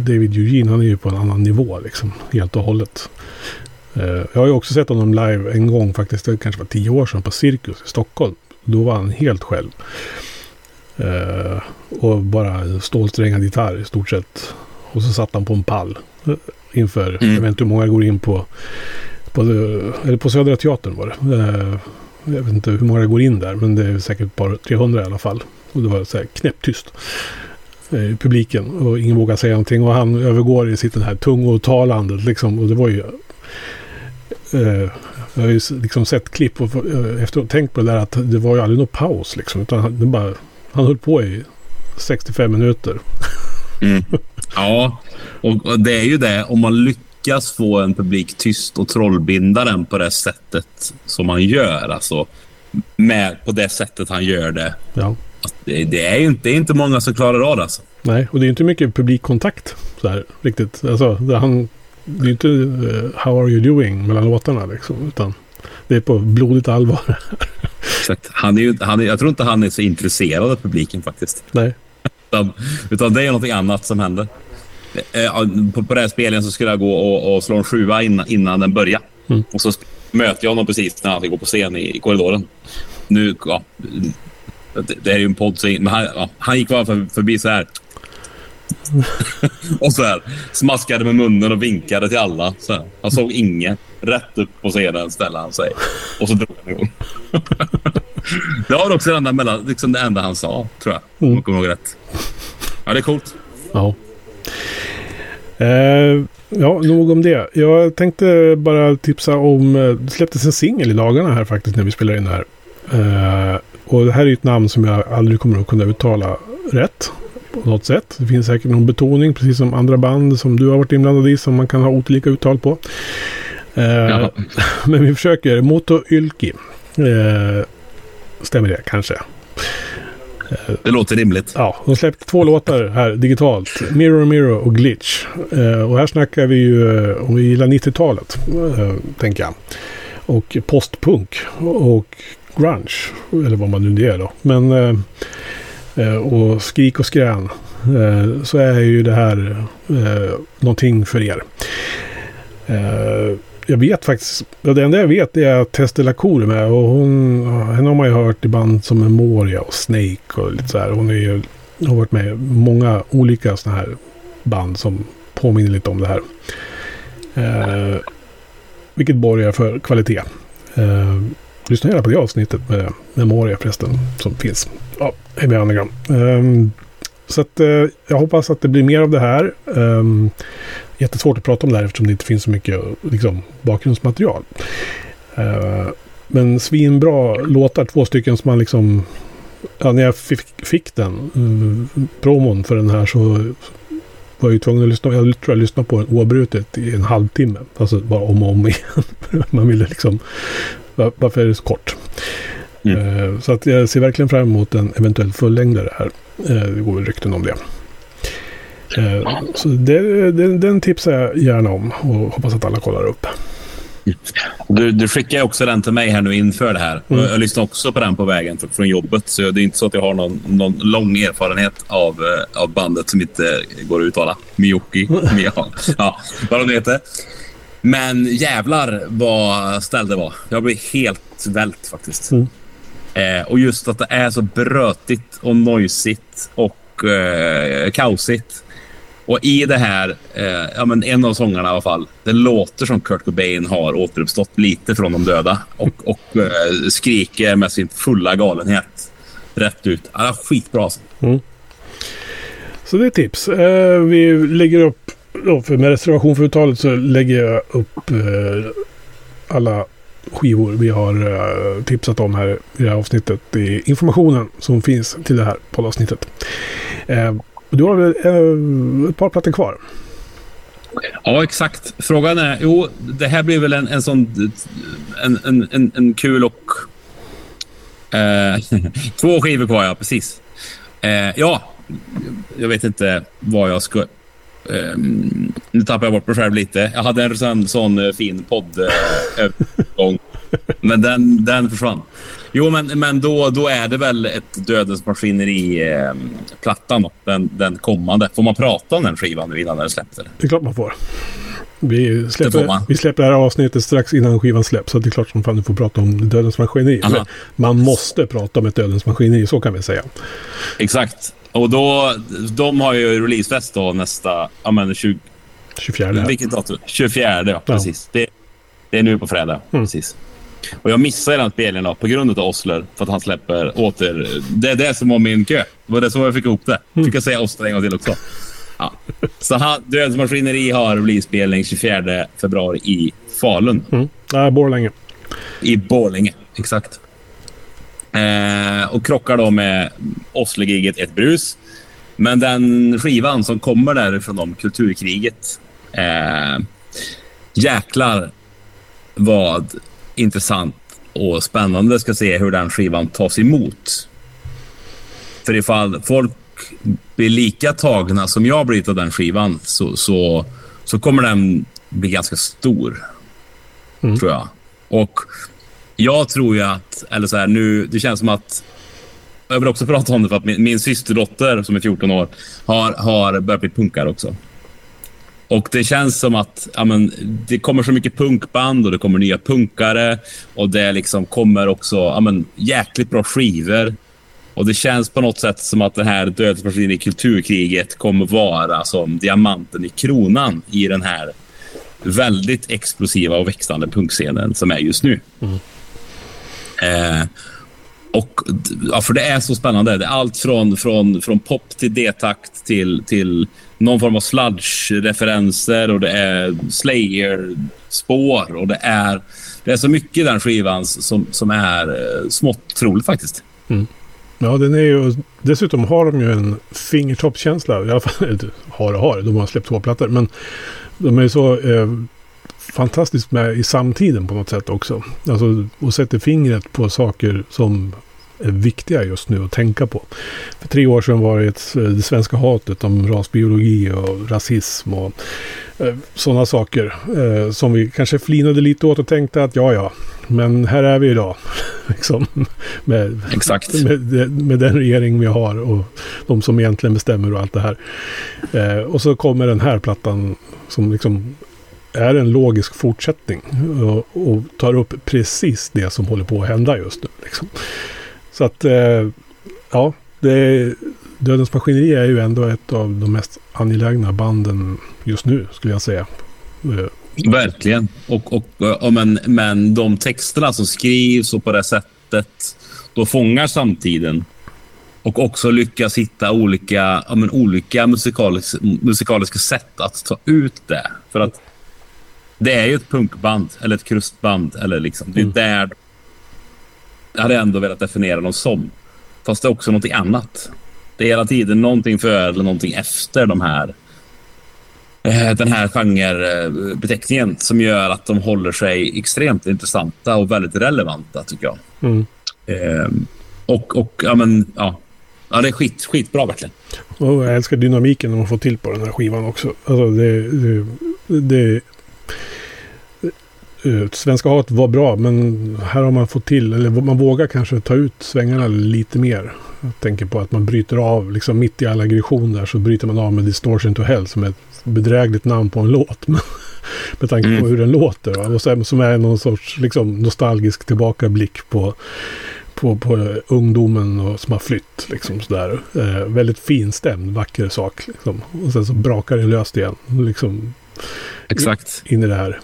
David Eugene, han är ju på en annan nivå liksom. Helt och hållet. Eh, jag har ju också sett honom live en gång faktiskt. Det kanske var tio år sedan på Cirkus i Stockholm. Då var han helt själv. Eh, och bara stålsträngad gitarr i stort sett. Och så satt han på en pall inför, mm. jag vet inte hur många går in på, på, eller på Södra Teatern var det. Eh, jag vet inte hur många går in där, men det är säkert ett par 300 i alla fall. Och det var så här knäpptyst eh, i publiken och ingen vågar säga någonting. Och han övergår i sitt den här tungotalandet liksom. Och det var ju... Eh, jag har ju liksom sett klipp och eh, efteråt tänkt på det där att det var ju aldrig någon paus liksom. Utan han, bara, han höll på i 65 minuter. Mm. Ja, och det är ju det. Om man lyckas få en publik tyst och trollbinda den på det sättet som man gör. Alltså, med, på det sättet han gör det. Ja. Det, det, är inte, det är inte många som klarar av det. Alltså. Nej, och det är inte mycket publikkontakt. Så här, riktigt. Alltså, det, han, det är inte uh, How are you doing mellan låtarna. Liksom, utan det är på blodigt allvar. Exakt. Han är ju, han är, jag tror inte han är så intresserad av publiken faktiskt. Nej. Utan, utan det är något annat som händer. Eh, på, på den här spelen så skulle jag gå och, och slå en sjua innan, innan den börjar. Mm. Och så möter jag honom precis när han ska gå på scen i, i korridoren. Nu, ja, det, det är ju en podd, så, men han, ja, han gick bara för, förbi så här. och så här, smaskade med munnen och vinkade till alla. Så här. Han såg ingen. Rätt upp på scenen ställde han sig. Och så drog han igång. det var också det enda, mellan, liksom det enda han sa, tror jag. Mm. Om jag kommer ihåg rätt. Ja, det är coolt. Ja. Eh, ja, nog om det. Jag tänkte bara tipsa om... Eh, det släpptes en singel i dagarna här faktiskt när vi spelar in det här. Eh, och det här är ett namn som jag aldrig kommer att kunna uttala rätt på något sätt. Det finns säkert någon betoning, precis som andra band som du har varit inblandad i, som man kan ha olika uttal på. Eh, men vi försöker. Moto Ylki. Eh, stämmer det kanske? Det låter rimligt. Ja, de släppte två låtar här digitalt. Mirror Mirror och Glitch. Eh, och här snackar vi ju eh, om vi gillar 90-talet, eh, tänker jag. Och postpunk och grunge, eller vad man nu är då. Men, och skrik och skrän. Så är ju det här någonting för er. Jag vet faktiskt, det enda jag vet är att Testela Lacour är med och hon, henne har man ju hört i band som Memoria och Snake och lite så här. Hon är ju, har varit med i många olika sådana här band som påminner lite om det här. Eh, vilket borgar för kvalitet. Eh, lyssna gärna på det avsnittet med Memoria förresten som finns. Ja, i Underground. Eh, så att eh, jag hoppas att det blir mer av det här. Ehm, Jättesvårt att prata om det här eftersom det inte finns så mycket liksom, bakgrundsmaterial. Uh, men svinbra låtar, två stycken som man liksom... Ja, när jag fick, fick den uh, promon för den här så var jag ju tvungen att lyssna. Jag tror jag lyssnade på den oavbrutet i en halvtimme. Alltså bara om och om igen. man ville liksom... Varför är det så kort? Mm. Uh, så att jag ser verkligen fram emot en eventuell fullängdare här. Det går väl rykten om det. Eh, så det, det, den tipsar jag gärna om och hoppas att alla kollar upp. Du, du skickade också den till mig här nu inför det här. Mm. Jag lyssnade också på den på vägen från jobbet. Så det är inte så att jag har någon, någon lång erfarenhet av, eh, av bandet som inte går att uttala. Miyoki. ja, vad de heter. Men jävlar vad ställd det var. Jag blev helt vält faktiskt. Mm. Eh, och just att det är så brötigt och noisigt och eh, kaosigt. Och i det här, eh, ja, men en av sångarna i alla fall, det låter som Kurt Cobain har återuppstått lite från de döda och, och eh, skriker med sin fulla galenhet rätt ut. Ja, skitbra alltså. Mm. Så det är tips. Eh, vi lägger upp, för med reservation för uttalet så lägger jag upp eh, alla skivor vi har eh, tipsat om här i det här avsnittet i informationen som finns till det här poddavsnittet. Eh, du har väl eh, ett par plattor kvar? Ja, exakt. Frågan är... Jo, det här blir väl en, en sån... En, en, en, en kul och... Eh, två skivor kvar, ja. Precis. Eh, ja, jag vet inte vad jag ska... Eh, nu tappar jag bort mig själv lite. Jag hade en sån, sån fin podd men den, den försvann. Jo, men, men då, då är det väl ett Dödens maskineri-plattan. Uh, den, den kommande. Får man prata om den skivan nu innan den släpps? Eller? Det är klart man får. Vi släpper, vi släpper det här avsnittet strax innan skivan släpps. Så det är klart som fan du får prata om Dödens maskineri. Man måste prata om ett Dödens maskineri, så kan vi säga. Exakt. Och då, de har ju releasefest då nästa, ja men 20, 24. Vilket datum? 24, ja, precis. Det, det, är nu på fredag, mm. precis. Och jag missade den spelningen då, på grund av Osler, för att han släpper åter... Det är det som var min kö. Det var det som jag fick ihop det. Mm. Fick jag säga Osler en gång till också. Ja. Så han, Dödsmaskineri har release-spelning 24 februari i Falun. Mm. Ja, Borlänge. I Borlänge, exakt. Eh, och krockar då med Oslo-giget Ett brus. Men den skivan som kommer därifrån om kulturkriget. Eh, jäklar vad intressant och spännande ska se hur den skivan tas emot. För ifall folk blir lika tagna som jag blivit av den skivan så, så, så kommer den bli ganska stor. Mm. Tror jag. Och jag tror ju att, eller så här, nu, det känns som att jag vill också prata om det för att min, min systerdotter som är 14 år har, har börjat bli punkare också. Och det känns som att ja, men, det kommer så mycket punkband och det kommer nya punkare och det liksom kommer också ja, men, jäkligt bra skivor. Och det känns på något sätt som att det här dödsmaskinen i kulturkriget kommer vara som diamanten i kronan i den här väldigt explosiva och växande punkscenen som är just nu. Mm. Eh, och, ja, för det är så spännande. Det är allt från, från, från pop till D-takt till, till någon form av sludge-referenser och det är Slayer-spår och det är, det är så mycket i den skivan som, som är eh, smått troligt faktiskt. Mm. Ja, den är ju... Dessutom har de ju en fingertoppskänsla. I alla fall, har och har. De har släppt två plattor. Men de är så eh, fantastiskt med i samtiden på något sätt också. Alltså, och sätter fingret på saker som viktiga just nu att tänka på. För tre år sedan var det ett, det svenska hatet om rasbiologi och rasism och eh, sådana saker eh, som vi kanske flinade lite åt och tänkte att ja, ja, men här är vi idag. liksom, med, Exakt. Med, med, den regering vi har och de som egentligen bestämmer och allt det här. Eh, och så kommer den här plattan som liksom är en logisk fortsättning och, och, tar upp precis det som håller på att hända just nu. Liksom. Så att, eh, ja, det, Dödens Maskineri är ju ändå ett av de mest angelägna banden just nu, skulle jag säga. Eh, Verkligen. Och, och, och, men, men de texterna som skrivs och på det sättet då fångar samtiden och också lyckas hitta olika, ja, men olika musikaliska, musikaliska sätt att ta ut det. För att det är ju ett punkband eller ett krustband. Eller liksom, det är mm. Där jag hade ändå velat definiera dem som. Fast det är också någonting annat. Det är hela tiden någonting före eller någonting efter de här eh, den här genrebeteckningen som gör att de håller sig extremt intressanta och väldigt relevanta, tycker jag. Mm. Eh, och, och ja, men, ja. ja, det är skit, skitbra verkligen. Och jag älskar dynamiken de får till på den här skivan också. Alltså det, det, det Svenska hat var bra, men här har man fått till, eller man vågar kanske ta ut svängarna lite mer. Jag tänker på att man bryter av, liksom mitt i alla aggressioner så bryter man av med Distortion to Hell som är ett bedrägligt namn på en låt. med tanke på mm. hur den låter. Och sen, som är någon sorts liksom, nostalgisk tillbakablick på, på, på ungdomen och som har flytt. Liksom, sådär. Eh, väldigt finstämd, vacker sak. Liksom. Och sen så brakar det löst igen. Liksom, Exakt. In i det här.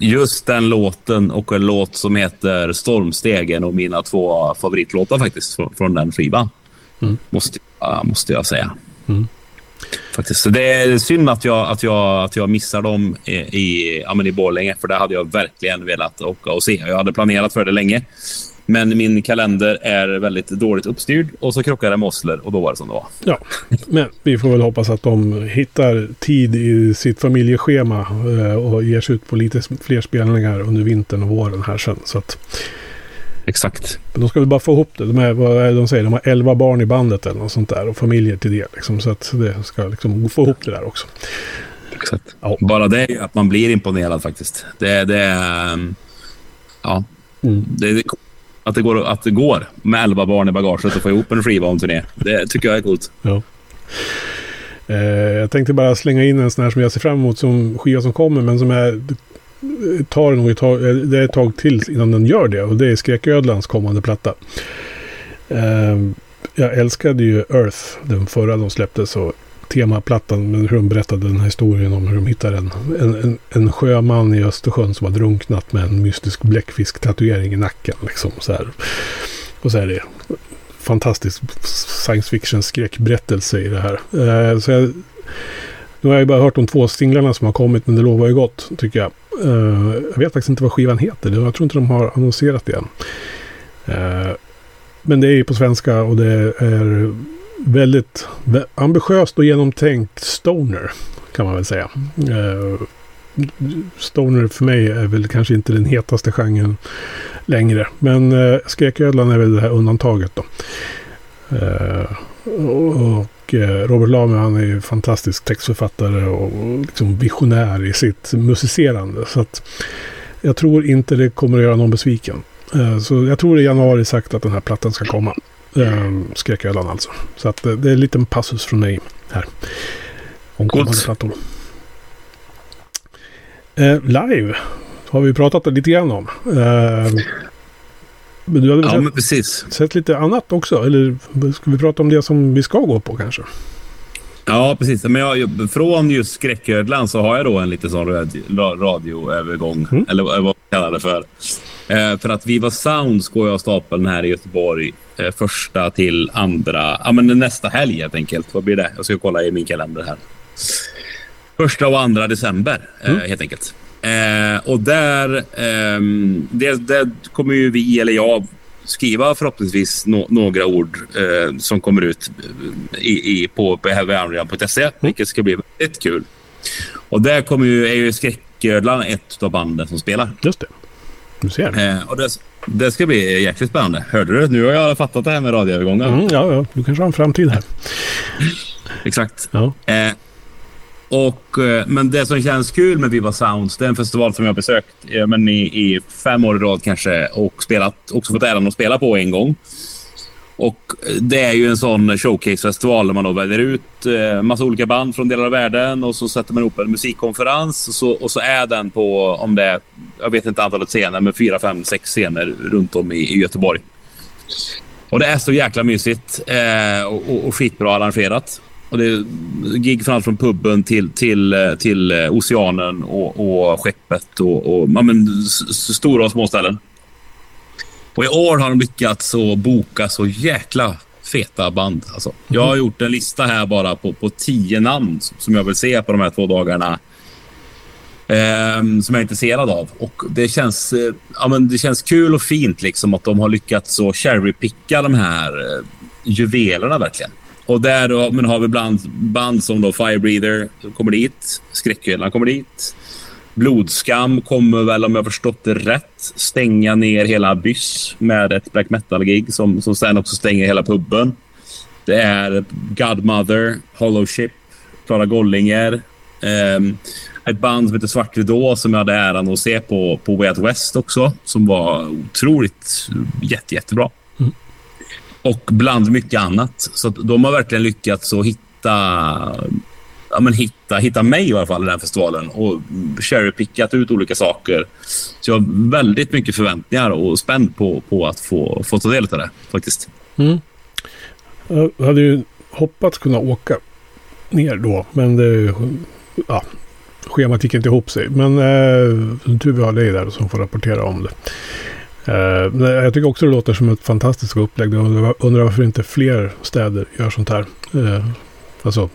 Just den låten och en låt som heter Stormstegen och mina två favoritlåtar faktiskt från, den skivan. Mm. Måste, måste jag säga. Mm. Faktiskt. Så det är synd att jag, att jag, att jag missar dem i, i, ja, i Borlänge, för det hade jag verkligen velat åka och se. Jag hade planerat för det länge. Men min kalender är väldigt dåligt uppstyrd och så krockade det med Osler och då var det som det var. Ja, men vi får väl hoppas att de hittar tid i sitt familjeschema eh, och ger sig ut på lite fler spelningar under vintern och våren här sen. Så att, Exakt. Men de ska väl bara få ihop det. De, är, vad är de säger, de har elva barn i bandet eller något sånt där och familjer till det. Liksom, så att det ska liksom få ihop det där också. Exakt. Ja. Bara det att man blir imponerad faktiskt. Det, det är... Um, ja. Mm. Det, det att det går, att det går med elva barn i bagaget och få ihop en skiva om turné. Det tycker jag är coolt. Ja. Eh, jag tänkte bara slänga in en sån här som jag ser fram emot som skiva som kommer men som är tar nog ett tag, eh, det är ett tag till innan den gör det och det är Skräcködlans kommande platta. Eh, jag älskade ju Earth, den förra de släppte så temaplattan men hur de berättade den här historien om hur de hittade en, en, en, en sjöman i Östersjön som har drunknat med en mystisk bläckfisk-tatuering i nacken. Liksom, så här. Och så är det fantastisk science fiction skräckberättelse i det här. Eh, så jag, nu har jag bara hört de två singlarna som har kommit men det lovar ju gott tycker jag. Eh, jag vet faktiskt inte vad skivan heter. Jag tror inte de har annonserat det än. Eh, men det är ju på svenska och det är väldigt ambitiöst och genomtänkt stoner. Kan man väl säga. Eh, stoner för mig är väl kanske inte den hetaste genren längre. Men eh, uh, Skräködlan är väl det här undantaget då. Eh, och Robert Lamy han är ju fantastisk textförfattare och liksom visionär i sitt musicerande. Så att jag tror inte det kommer att göra någon besviken. Så jag tror i januari sagt att den här plattan ska komma. Um, Skräckölan alltså. Så att det, det är en liten passus från mig här. Om kommande plattor. Uh, live har vi pratat lite grann om. Uh, men du hade ja, sett, men precis. sett lite annat också? Eller ska vi prata om det som vi ska gå på kanske? Ja, precis. Men jag, från just skräcködlan så har jag då en liten sån radioövergång. Mm. Eller vad man kallar det för. Eh, för att Viva Sounds går jag av stapeln här i Göteborg eh, första till andra, ja men nästa helg helt enkelt. Vad blir det? Jag ska kolla i min kalender här. Första och andra december eh, mm. helt enkelt. Eh, och där, ehm, det, det, kommer ju vi, eller jag, skriva förhoppningsvis no några ord eh, som kommer ut i, i, på behaviorandreal.se, mm. vilket ska bli väldigt kul. Och där kommer ju, är ju Skräcködlan ett av banden som spelar. Just det. Du ser. Eh, och det, Det ska bli jäkligt spännande. Hörde du? Nu har jag fattat det här med radioövergångar. Mm, ja, ja, du kanske har en framtid här. Exakt. Ja. Eh, och, eh, men det som känns kul med Viva Sounds, det är en festival som jag har besökt eh, men i, i fem år i rad kanske och spelat, också fått äran att spela på en gång. Och Det är ju en sån showcase-festival där man då väljer ut eh, massa olika band från delar av världen och så sätter man ihop en musikkonferens och så, och så är den på, om det är, jag vet inte antalet scener, men fyra, fem, sex scener runt om i, i Göteborg. Och det är så jäkla mysigt eh, och, och, och skitbra arrangerat. Och det är gig från allt från puben till, till, eh, till eh, oceanen och, och skeppet och, och ja, men, stora och små ställen. Och i år har de lyckats att boka så jäkla feta band. Alltså, jag har gjort en lista här bara på, på tio namn som jag vill se på de här två dagarna. Eh, som jag är intresserad av. Och det känns, eh, ja, men det känns kul och fint liksom att de har lyckats att cherrypicka de här eh, juvelerna verkligen. Och där då, men har vi bland band som då Firebreather kommer dit, Skräckhyllan kommer dit. Blodskam kommer väl, om jag förstått det rätt, stänga ner hela Abyss med ett black metal-gig som, som sen också stänger hela puben. Det är Godmother, Hollow Ship, Klara Gollinger. Um, ett band som heter Svart Ridå som jag hade äran att se på, på Way Out West också. Som var otroligt jätte, jättebra. Mm. Och bland mycket annat. Så de har verkligen lyckats att hitta ja, men hitta, hitta mig i alla fall i den festivalen och cherrypickat ut olika saker. Så jag har väldigt mycket förväntningar och spänd på, på att få, få ta del av det faktiskt. Mm. Jag hade ju hoppats kunna åka ner då, men det, ja, schemat gick inte ihop sig. Men eh, tur vi har dig där som får rapportera om det. Eh, jag tycker också det låter som ett fantastiskt upplägg. Jag undrar varför inte fler städer gör sånt här. Eh, alltså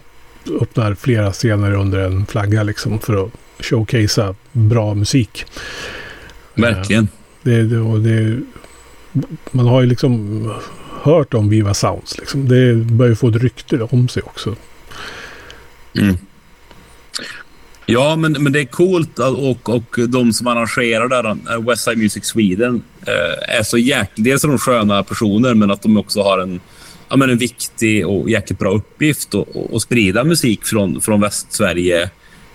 öppnar flera scener under en flagga liksom för att showcasea bra musik. Verkligen. Det, det, det, man har ju liksom hört om Viva Sounds. Liksom. Det börjar få ett rykte om sig också. Mm. Ja, men, men det är coolt och, och de som arrangerar där, Westside Music Sweden, är så jäkla... Dels är de sköna personer, men att de också har en ja, men en viktig och jäkligt bra uppgift att sprida musik från, från Västsverige,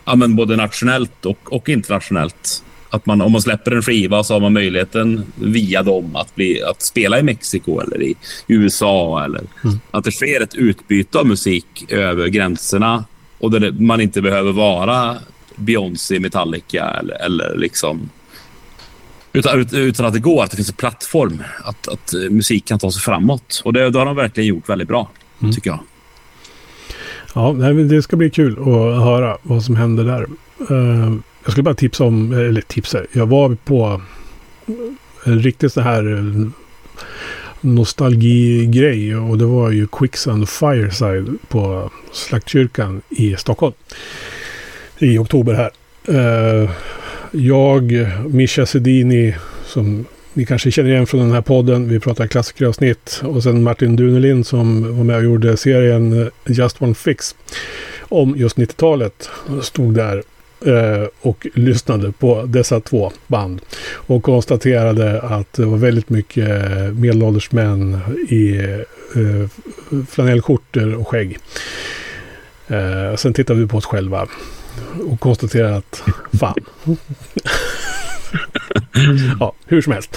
ja, men både nationellt och, och internationellt. Att man, om man släpper en skiva så har man möjligheten via dem att, bli, att spela i Mexiko eller i USA. Eller mm. Att det sker ett utbyte av musik över gränserna och där man inte behöver vara Beyoncé, Metallica eller, eller liksom utan, utan att det går, att det finns en plattform. Att, att eh, musik kan ta sig framåt. Och det, det har de verkligen gjort väldigt bra, mm. tycker jag. Ja, det ska bli kul att höra vad som händer där. Uh, jag skulle bara tipsa om, eller tipsa, jag var på en riktigt så här eh, nostalgigrej och det var ju Quicksand Fireside på Slaktkyrkan i Stockholm. I oktober här. Jag, Mischa Sedini, som ni kanske känner igen från den här podden. Vi pratar klassikeravsnitt. Och sen Martin Dunelin som var med och gjorde serien eh, Just One Fix. Om just 90-talet. Stod där eh, och lyssnade på dessa två band. Och konstaterade att det var väldigt mycket eh, medelålders män i eh, flanellskjortor och skägg. Eh, sen tittade vi på oss själva och konstaterar att fan. ja, hur som helst.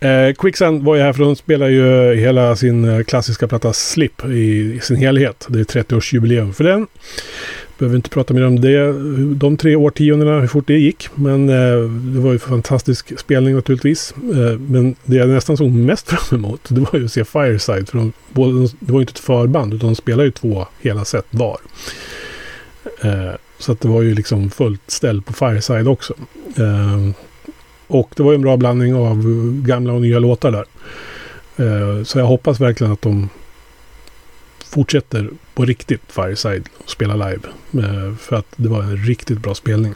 Eh, Quicksand var ju här för de spelar ju hela sin eh, klassiska platta Slip i, i sin helhet. Det är 30-årsjubileum för den. Behöver inte prata mer om det. De tre årtiondena, hur fort det gick. Men eh, det var ju fantastisk spelning naturligtvis. Eh, men det jag nästan såg mest fram emot, det var ju att se Fireside. För de, både, det var ju inte ett förband, utan de spelade ju två hela set var. Eh, så att det var ju liksom fullt ställ på Fireside också. Eh, och det var ju en bra blandning av gamla och nya låtar där. Eh, så jag hoppas verkligen att de fortsätter på riktigt Fireside och spela live. Eh, för att det var en riktigt bra spelning.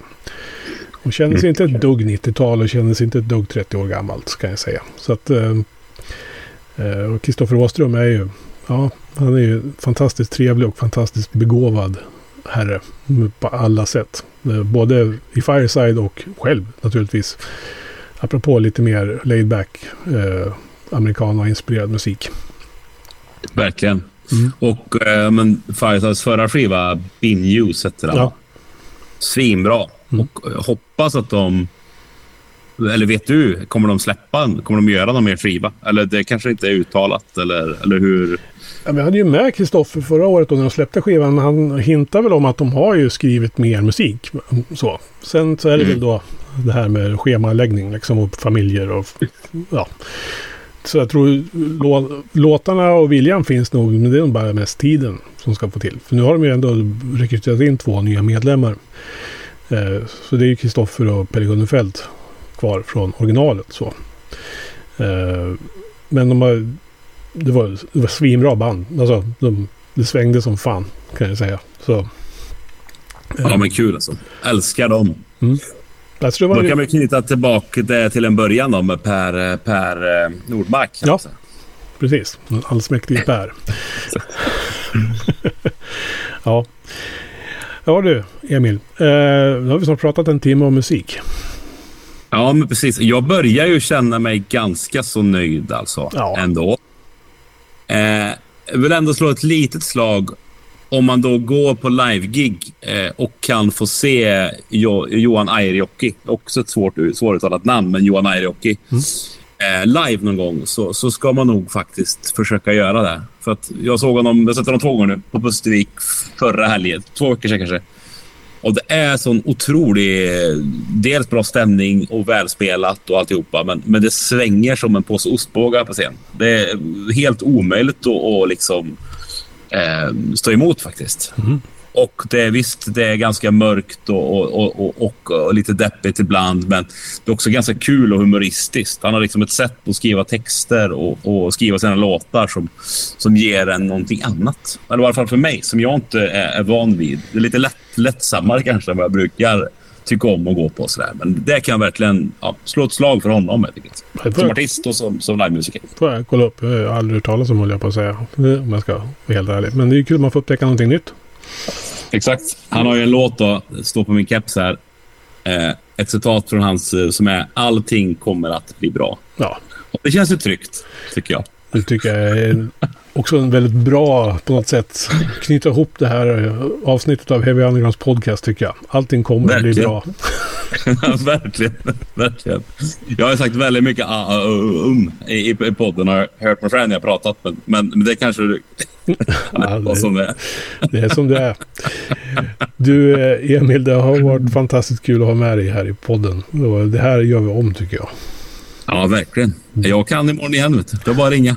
Och kändes mm. inte ett dugg 90-tal och kändes inte ett dugg 30 år gammalt kan jag säga. Så att ehm, eh, Kristoffer Åström är ju, ja, han är ju fantastiskt trevlig och fantastiskt begåvad herre på alla sätt. Eh, både i Fireside och själv naturligtvis. Apropå lite mer laid back eh, americana-inspirerad musik. Verkligen. Mm. Och eh, men Firestars förra skiva, Bin News hette den. Ja. Svinbra. Mm. Och jag hoppas att de... Eller vet du, kommer de släppa Kommer de göra någon mer skiva? Eller det kanske inte är uttalat, eller, eller hur? Ja, vi hade ju med Kristoffer förra året då när de släppte skivan. Han hintar väl om att de har ju skrivit mer musik. Så. Sen så är det Mm. väl då det här med schemaläggning liksom, och familjer och ja. Så jag tror lå, låtarna och viljan finns nog. Men det är nog bara mest tiden som ska få till. För nu har de ju ändå rekryterat in två nya medlemmar. Eh, så det är ju Kristoffer och Pelle Gunnefelt kvar från originalet. Så. Eh, men de har det var, det var svinbra band. Alltså, de, det svängde som fan kan jag säga. Så, Ja, men kul alltså. Älskar dem. tror det Då kan vi knyta tillbaka det till en början då med Per, Per eh, Nordmark. Ja. alltså. precis. Allsmäktige Per. ja. Ja du, Emil. Eh, nu har vi snart pratat en timme om musik. ja, men precis. Jag börjar ju känna mig ganska så nöjd alltså. Ja. Ändå. Eh, jag vill ändå slå ett litet slag om man då går på live-gig eh, och kan få se jo, Johan Airijoki, också ett svårt, svåruttalat namn, men Johan Airijoki, eh, live någon gång så, så ska man nog faktiskt försöka göra det. För att jag såg honom, jag sett honom två gånger nu, på Pustervik förra helgen, två veckor sedan kanske. Och det är sån otrolig, dels bra stämning och välspelat och alltihopa, men, men det svänger som en påse ostbågar på scen. Det är helt omöjligt att, och liksom eh, stå emot faktiskt. Mhm. Och det är visst, det är ganska mörkt och, och, och, och, och, lite deppigt ibland, men det är också ganska kul och humoristiskt. Han har liksom ett sätt att skriva texter och, och skriva sina låtar som, som ger en någonting annat. Eller i alla fall för mig, som jag inte är, är van vid. Det är lite lätt, lättsammare kanske än vad jag brukar tycka om att gå på. och Sådär. Men det kan jag verkligen ja, slå ett slag för honom. får Som jag, artist och som, som livemusiker. får jag kolla upp. Jag har aldrig hört talas om håller jag på att säga. Om jag ska vara helt ärlig. Men det är ju kul att man får upptäcka någonting nytt. Exakt. Han har ju en låt då, står på min keps här. Eh, ett citat från hans eh, som är “Allting kommer att bli bra”. Ja, Och det känns ju tryggt, tycker jag. det tycker jag är också en väldigt bra på något sätt knyta ihop det här eh, avsnittet av Heavy Undergrounds podcast tycker jag. Allting kommer att bli Verkligen. bra. verkligen, verkligen. Jag har sagt väldigt mycket ah, ah, uh, um i, i podden och hört mig själv när jag pratat. Men, men, det kanske du... Ja, vad som är. Det är som det är. Du eh, Emil, det har varit fantastiskt kul att ha med dig här i podden. Det här gör vi om tycker jag. Ja, verkligen. Jag kan imorgon igen. Vet du. Det är bara att ringa.